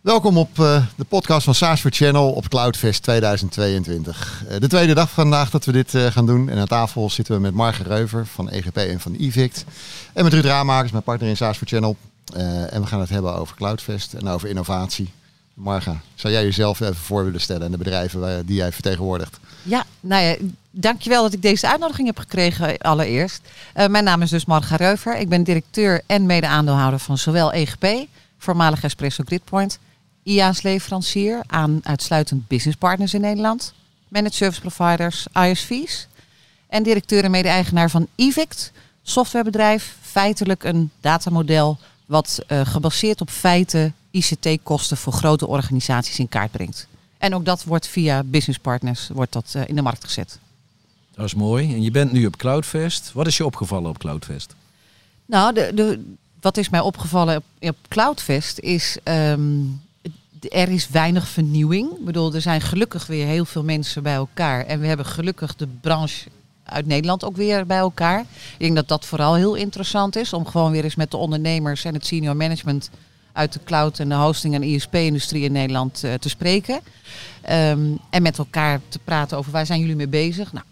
Welkom op uh, de podcast van SaaS for Channel op Cloudfest 2022. Uh, de tweede dag vandaag dat we dit uh, gaan doen. En aan tafel zitten we met Marge Reuver van EGP en van Evict. En met Ruud Raamakers, mijn partner in SaaS for Channel. en we gaan het hebben over Cloudfest en over innovatie. Marga, zou jij jezelf even voor willen stellen en de bedrijven die jij vertegenwoordigt? Ja, nou ja, dankjewel dat ik deze uitnodiging heb gekregen allereerst. mijn naam is dus Marga Reuver. Ik ben directeur en mede-aandeelhouder van zowel EGP, voormalig Espresso Gridpoint IA's leverancier aan uitsluitend businesspartners in Nederland, managed service providers, ISV's en directeur en mede-eigenaar van Evict, softwarebedrijf, feitelijk een datamodel wat uh, gebaseerd op feiten ICT-kosten voor grote organisaties in kaart brengt. En ook dat wordt via businesspartners wordt dat, uh, in de markt gezet. Dat is mooi. En je bent nu op Cloudfest. Wat is je opgevallen op Cloudfest? Nou, de, de, wat is mij opgevallen op, op Cloudfest is um, er is weinig vernieuwing. Ik bedoel, er zijn gelukkig weer heel veel mensen bij elkaar. En we hebben gelukkig de branche uit Nederland ook weer bij elkaar. Ik denk dat dat vooral heel interessant is. Om gewoon weer eens met de ondernemers en het senior management uit de cloud en de hosting en ISP-industrie in Nederland uh, te spreken. Um, en met elkaar te praten over waar zijn jullie mee bezig. Nou,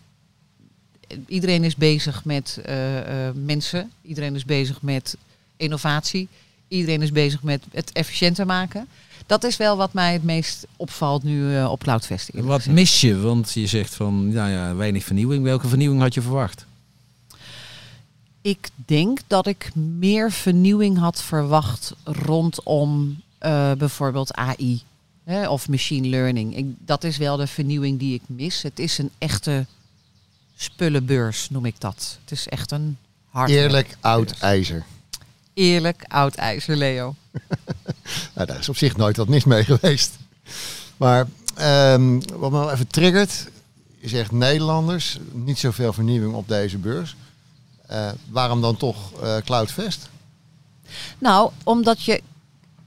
iedereen is bezig met uh, uh, mensen. Iedereen is bezig met innovatie. Iedereen is bezig met het efficiënter maken dat is wel wat mij het meest opvalt nu uh, op Cloudfest. Wat mis je? Want je zegt van nou ja, weinig vernieuwing. Welke vernieuwing had je verwacht? Ik denk dat ik meer vernieuwing had verwacht rondom uh, bijvoorbeeld AI hè, of machine learning. Ik, dat is wel de vernieuwing die ik mis. Het is een echte spullenbeurs, noem ik dat. Het is echt een hard. Eerlijk oud ijzer. Eerlijk oud ijzer, Leo. nou, daar is op zich nooit wat mis mee geweest. Maar um, wat me wel even triggert, je zegt Nederlanders, niet zoveel vernieuwing op deze beurs. Uh, waarom dan toch uh, Cloudfest? Nou, omdat je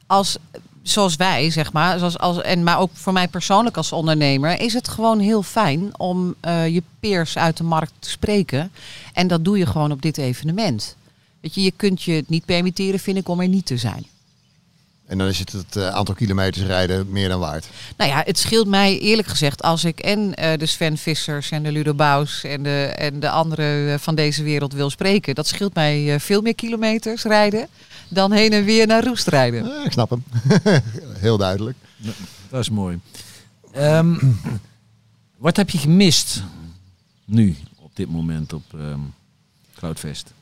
als, zoals wij, zeg maar, zoals als, en maar ook voor mij persoonlijk als ondernemer, is het gewoon heel fijn om uh, je peers uit de markt te spreken. En dat doe je gewoon op dit evenement. Weet je, je kunt je het niet permitteren, vind ik, om er niet te zijn. En dan is het het uh, aantal kilometers rijden meer dan waard. Nou ja, het scheelt mij eerlijk gezegd als ik en uh, de Sven Vissers en de Ludo Baus en de, en de anderen van deze wereld wil spreken. Dat scheelt mij uh, veel meer kilometers rijden dan heen en weer naar Roest rijden. ik snap hem. Heel duidelijk. Dat is mooi. Um, wat heb je gemist nu op dit moment op um, Cloudfest?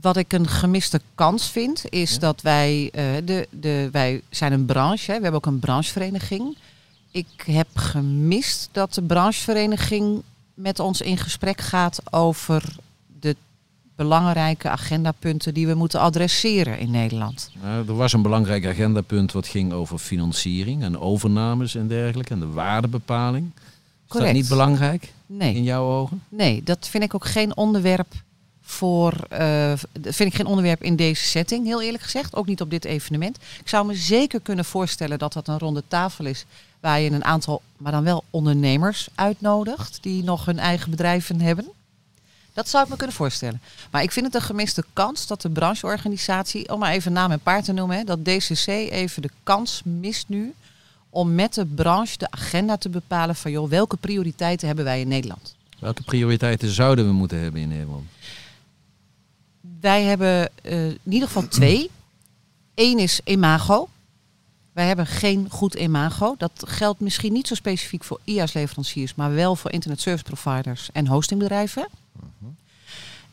Wat ik een gemiste kans vind, is dat wij, uh, de, de, wij zijn een branche, hè, we hebben ook een branchevereniging. Ik heb gemist dat de branchevereniging met ons in gesprek gaat over de belangrijke agendapunten die we moeten adresseren in Nederland. er was een belangrijk agendapunt wat ging over financiering en overnames en dergelijke en de waardebepaling. Is Correct. dat niet belangrijk nee. in jouw ogen? Nee, dat vind ik ook geen onderwerp voor, uh, vind ik geen onderwerp in deze setting, heel eerlijk gezegd. Ook niet op dit evenement. Ik zou me zeker kunnen voorstellen dat dat een ronde tafel is waar je een aantal, maar dan wel ondernemers uitnodigt die nog hun eigen bedrijven hebben. Dat zou ik me kunnen voorstellen. Maar ik vind het een gemiste kans dat de brancheorganisatie, om maar even naam en paard te noemen, dat DCC even de kans mist nu om met de branche de agenda te bepalen van joh, welke prioriteiten hebben wij in Nederland. Welke prioriteiten zouden we moeten hebben in Nederland? Wij hebben uh, in ieder geval twee. Eén is imago. Wij hebben geen goed imago. Dat geldt misschien niet zo specifiek voor IaaS-leveranciers, maar wel voor internet service providers en hostingbedrijven.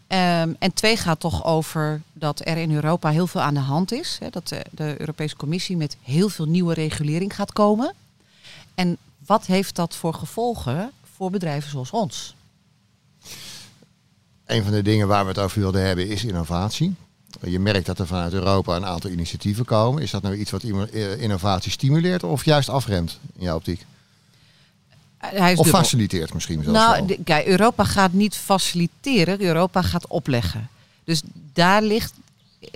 Um, en twee gaat toch over dat er in Europa heel veel aan de hand is. Hè, dat de, de Europese Commissie met heel veel nieuwe regulering gaat komen. En wat heeft dat voor gevolgen voor bedrijven zoals ons? Een van de dingen waar we het over wilden hebben is innovatie. Je merkt dat er vanuit Europa een aantal initiatieven komen. Is dat nou iets wat eh, innovatie stimuleert of juist afremt in jouw optiek? Hij of faciliteert misschien zelfs Nou, kijk, Europa gaat niet faciliteren, Europa gaat opleggen. Dus daar ligt,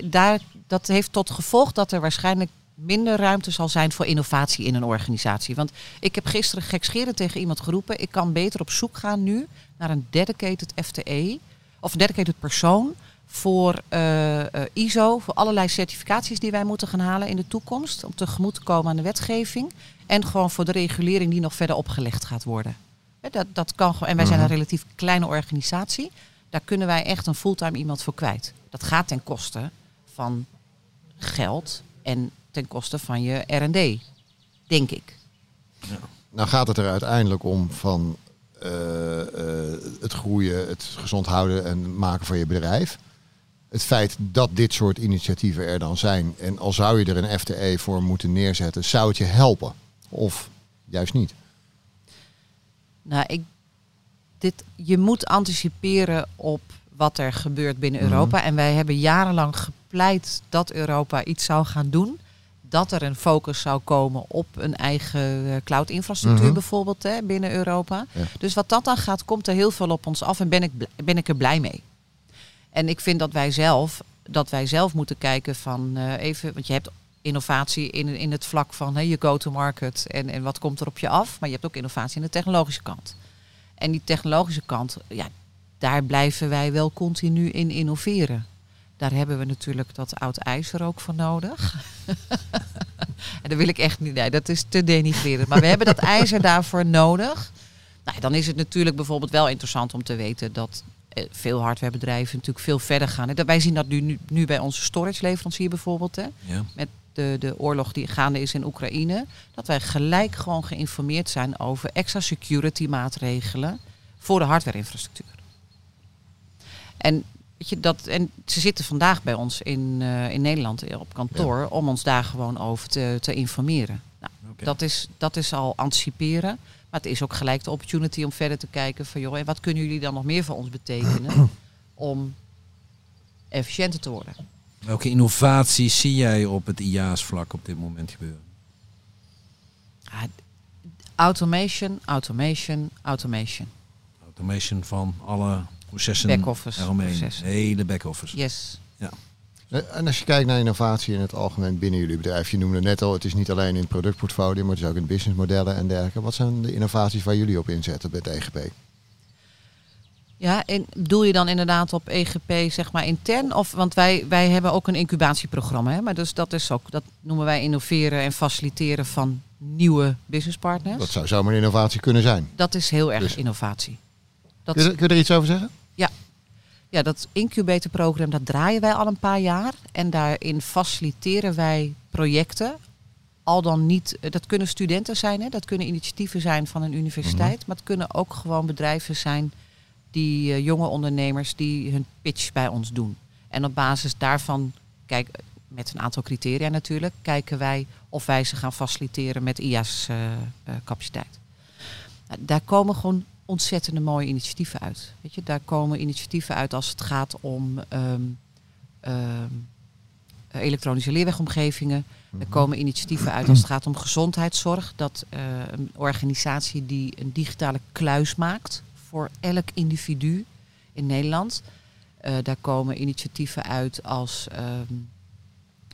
daar, dat heeft tot gevolg dat er waarschijnlijk minder ruimte zal zijn voor innovatie in een organisatie. Want ik heb gisteren gekscherend tegen iemand geroepen, ik kan beter op zoek gaan nu naar een dedicated FTE of een dedicated persoon voor eh, eh, ISO, voor allerlei certificaties die wij moeten gaan halen in de toekomst. Om tegemoet te komen aan de wetgeving. En gewoon voor de regulering die nog verder opgelegd gaat worden. Dat, dat kan gewoon. En wij zijn een Mhm. relatief kleine organisatie. Daar kunnen wij echt een fulltime iemand voor kwijt. Dat gaat ten koste van geld en ten koste van je R&D, denk ik. Nou gaat het er uiteindelijk om van het groeien, het gezond houden en maken van je bedrijf. Het feit dat dit soort initiatieven er dan zijn. En al zou je er een FTE voor moeten neerzetten, zou het je helpen? Of juist niet? Nou, ik, dit, je moet anticiperen op wat er gebeurt binnen Mhm. Europa. En wij hebben jarenlang gepleit dat Europa iets zou gaan doen. Dat er een focus zou komen op een eigen eh, cloud-infrastructuur Mhm. bijvoorbeeld hè, binnen Europa. Ja. Dus wat dat dan gaat, komt er heel veel op ons af en ben ik, ben ik er blij mee. En ik vind dat wij zelf, dat wij zelf moeten kijken van eh, even, want je hebt innovatie in, in het vlak van hè, je go-to-market en, en wat komt er op je af. Maar je hebt ook innovatie in de technologische kant. En die technologische kant, ja, daar blijven wij wel continu in innoveren. Daar hebben we natuurlijk dat oud ijzer ook voor nodig. en dat wil ik echt niet, nee, dat is te denigrerend. Maar we hebben dat ijzer daarvoor nodig. Nou, dan is het natuurlijk bijvoorbeeld wel interessant om te weten dat eh, veel hardwarebedrijven natuurlijk veel verder gaan. En dat- Wij zien dat nu, nu, nu bij onze storage leverancier bijvoorbeeld. Hè Ja. met de, de oorlog die gaande is in Oekraïne, dat wij gelijk gewoon geïnformeerd zijn over extra security maatregelen voor de hardwareinfrastructuur. En, weet je, dat, en ze zitten vandaag bij ons in, eh, in Nederland eh, op kantoor om ons daar gewoon over te, te informeren. Nou, dat, is, dat is al anticiperen. Maar het is ook gelijk de opportunity om verder te kijken van joh, en wat kunnen jullie dan nog meer voor ons betekenen om efficiënter te worden? Welke innovaties zie jij op het IA's-vlak op dit moment gebeuren? Ah, Automation, automation, automation. Automation van alle processen Back-office eromheen. processen. Hele back-office. Yes. Eh, En als je kijkt naar innovatie in het algemeen binnen jullie bedrijf, je noemde net al, het is niet alleen in het productportfolio, maar het is ook in businessmodellen en dergelijke. Wat zijn de innovaties waar jullie op inzetten bij het EGP? Ja, en bedoel je dan inderdaad op EGP, zeg maar intern? Of, want wij, wij hebben ook een incubatieprogramma. Hè? Maar dus dat is ook, dat noemen wij innoveren en faciliteren van nieuwe businesspartners. Dat zou zomaar een innovatie kunnen zijn. Dat is heel erg Dus- innovatie. Dat, Kun je, kun je er iets over zeggen? Ja, dat incubatorprogramma, dat draaien wij al een paar jaar. En daarin faciliteren wij projecten. Al dan niet, eh, dat kunnen studenten zijn, hè? dat kunnen initiatieven zijn van een universiteit. Maar het kunnen ook gewoon bedrijven zijn, die eh, jonge ondernemers die hun pitch bij ons doen. En op basis daarvan, kijk, met een aantal criteria natuurlijk, kijken wij of wij ze gaan faciliteren met IA's eh, eh, capaciteit. Daar komen gewoon ontzettende mooie initiatieven uit. Weet je, daar komen initiatieven uit als het gaat om ehm, ehm, elektronische leerwegomgevingen. Er komen initiatieven uit als het gaat om gezondheidszorg. Dat eh, een organisatie die een digitale kluis maakt voor elk individu in Nederland. Eh, daar komen initiatieven uit als ehm,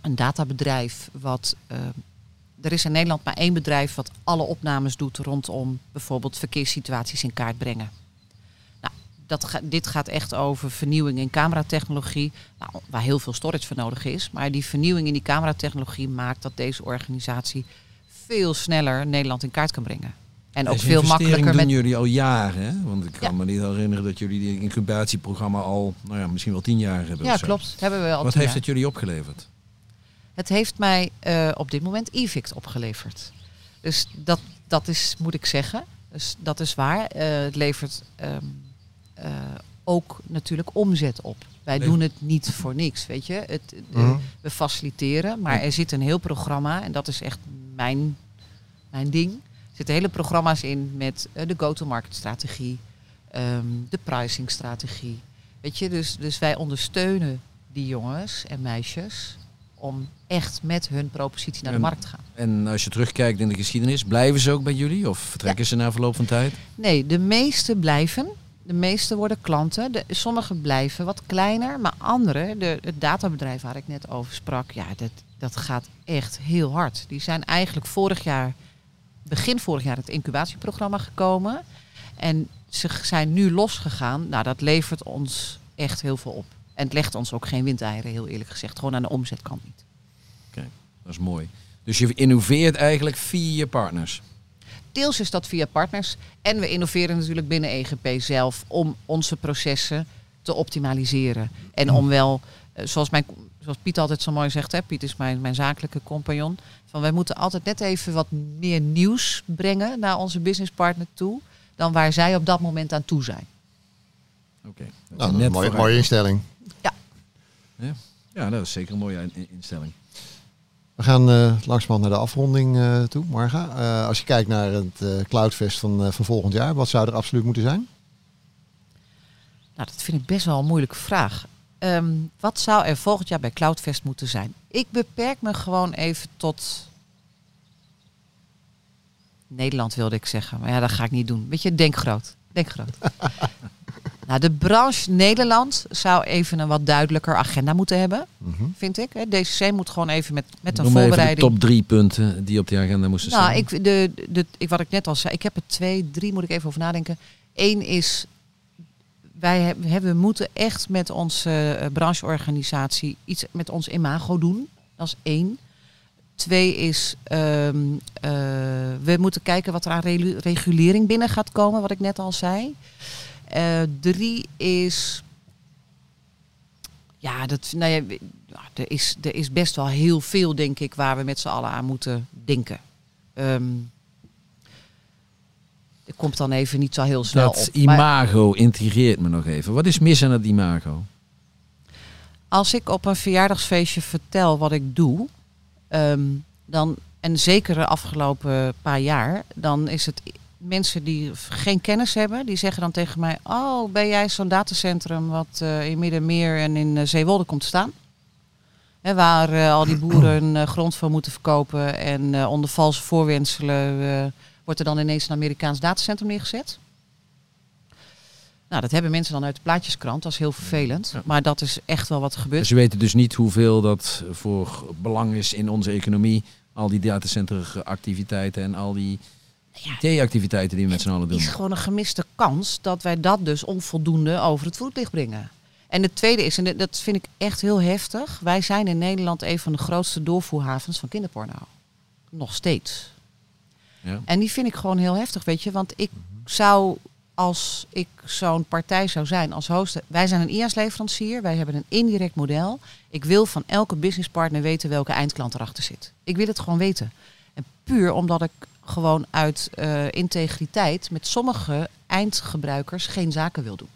een databedrijf wat. Er is in Nederland maar één bedrijf wat alle opnames doet rondom bijvoorbeeld verkeerssituaties in kaart brengen. Nou, dat ga- dit gaat echt over vernieuwing in cameratechnologie, nou, waar heel veel storage voor nodig is. Maar die vernieuwing in die cameratechnologie maakt dat deze organisatie veel sneller Nederland in kaart kan brengen. En ook veel makkelijker doen met jullie al jaren, hè? Want ik kan Ja. me niet herinneren dat jullie die incubatieprogramma al, nou ja, misschien wel tien jaar hebben. Ja, klopt. Hebben we al Wat heeft jaar. het jullie opgeleverd? Het heeft mij eh, op dit moment eVict opgeleverd. Dus dat, dat is, moet ik zeggen. Dus dat is waar. Eh, het levert ehm, eh, ook natuurlijk omzet op. Wij Nee. doen het niet voor niks, weet je. Het, Mhm. We faciliteren, maar er zit een heel programma. En dat is echt mijn, mijn ding. Er zitten hele programma's in met de go-to-market strategie. ehm, de pricing strategie. Weet je, dus, dus wij ondersteunen die jongens en meisjes om echt met hun propositie naar de En- markt te gaan. En als je terugkijkt in de geschiedenis, blijven ze ook bij jullie? Of vertrekken ze na verloop van tijd? Nee, de meeste blijven. De meeste worden klanten. De, sommige blijven wat kleiner, maar andere, de, het databedrijf waar ik net over sprak, ja, dat, dat gaat echt heel hard. Die zijn eigenlijk vorig jaar, begin vorig jaar, het incubatieprogramma gekomen. En ze zijn nu losgegaan. Nou, dat levert ons echt heel veel op. En het legt ons ook geen windeieren, heel eerlijk gezegd. Gewoon aan de omzetkant niet. Dat is mooi. Dus je innoveert eigenlijk via je partners. Deels is dat via partners. En we innoveren natuurlijk binnen EGP zelf om onze processen te optimaliseren. En om wel, eh, zoals, mijn, zoals Piet altijd zo mooi zegt, hè, Piet is mijn, mijn zakelijke compagnon. Van wij moeten altijd net even wat meer nieuws brengen naar onze businesspartner toe. Dan waar zij op dat moment aan toe zijn. Oké. Nou, dat is een mooie, mooie instelling. Ja, dat is zeker een mooie in- in- instelling. We gaan eh langzamerhand naar de afronding eh, toe, Marga. Eh, als je kijkt naar het eh, Cloudfest van, eh, van volgend jaar, wat zou er absoluut moeten zijn? Nou, dat vind ik best wel een moeilijke vraag. Ehm, wat zou er volgend jaar bij Cloudfest moeten zijn? Ik beperk me gewoon even tot Nederland wilde ik zeggen, maar ja, dat ga ik niet doen. Weet je, denk groot. Denk groot. nou, de branche Nederland zou even een wat duidelijker agenda moeten hebben, Mhm. vind ik. DCC moet gewoon even met, met een Noem even de voorbereiding. top drie punten die op die agenda moesten staan. Nou, ik, de, de, ik, wat ik net al zei, ik heb er twee, drie, moet ik even over nadenken. Eén is, wij hebben, we moeten echt met onze eh, brancheorganisatie iets met ons imago doen. Dat is één. Twee is, ehm, eh, we moeten kijken wat er aan regulering binnen gaat komen, wat ik net al zei. Eh, drie is, ja, dat, nou ja, er, is, er is best wel heel veel, denk ik, waar we met z'n allen aan moeten denken. Ehm er komt dan even niet zo heel snel dat op. Maar imago intrigeert me nog even. Wat is mis aan het imago? als ik op een verjaardagsfeestje vertel wat ik doe, ehm, dan, en zeker de afgelopen paar jaar, dan is het mensen die geen kennis hebben, die zeggen dan tegen mij: Oh, ben jij zo'n datacentrum wat eh, in Middenmeer en in eh, Zeewolde komt te staan? Hè, waar eh, al die boeren grond voor moeten verkopen en onder valse voorwenselen wordt er dan ineens een Amerikaans datacentrum neergezet. Nou, dat hebben mensen dan uit de plaatjeskrant. Dat is heel vervelend. Ja. Maar dat is echt wel wat er gebeurt. Ze weten dus niet hoeveel dat voor belang is in onze economie. Al die datacenteractiviteiten en al die Ja, IT-activiteiten die we met z'n allen Het doen. is gewoon een gemiste kans dat wij dat dus onvoldoende over het voetlicht brengen. En het tweede is, en dat vind ik echt heel heftig. Wij zijn in Nederland een van de grootste doorvoerhavens van kinderporno. Nog steeds. Ja. En die vind ik gewoon heel heftig, weet je. Want ik zou, als ik zo'n partij zou zijn als host... Wij zijn een IAS-leverancier, wij hebben een indirect model. Ik wil van elke businesspartner weten welke eindklant erachter zit. Ik wil het gewoon weten. En puur omdat ik gewoon uit eh, integriteit met sommige eindgebruikers geen zaken wil doen.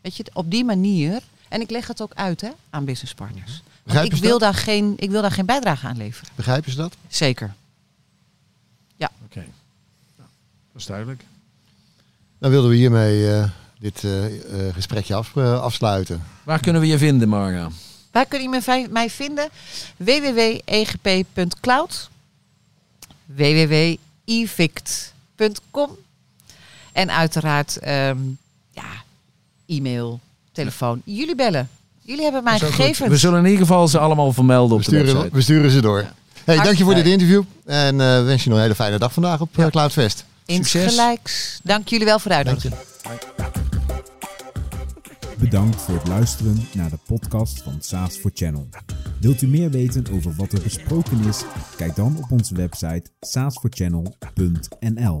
Weet je, op die manier... En ik leg het ook uit hè, aan businesspartners. Want Begrijpen ik wil, dat? daar geen, ik wil daar geen bijdrage aan leveren. Begrijpen ze dat? Zeker. Oké. Nou, dat is duidelijk. Dan wilden we hiermee eh, dit eh, eh, gesprekje af- afsluiten. Waar kunnen we je vinden, Marga? Waar kun je mij vinden? www.egp.cloud www.evict.com En uiteraard ehm, ja, e-mail, telefoon. Jullie bellen. Jullie hebben mijn goed. gegevens. We zullen in ieder geval ze allemaal vermelden We op de sturen, website. we sturen ze door. Hey, dank je voor dit interview. En eh, wens je nog een hele fijne dag vandaag op eh, Cloudfest. Succes. Insgelijks. Dank jullie wel voor de uitnodiging. Bedankt voor het luisteren naar de podcast van SaaS for Channel. Wilt u meer weten over wat er besproken is? Kijk dan op onze website saasforchannel.nl.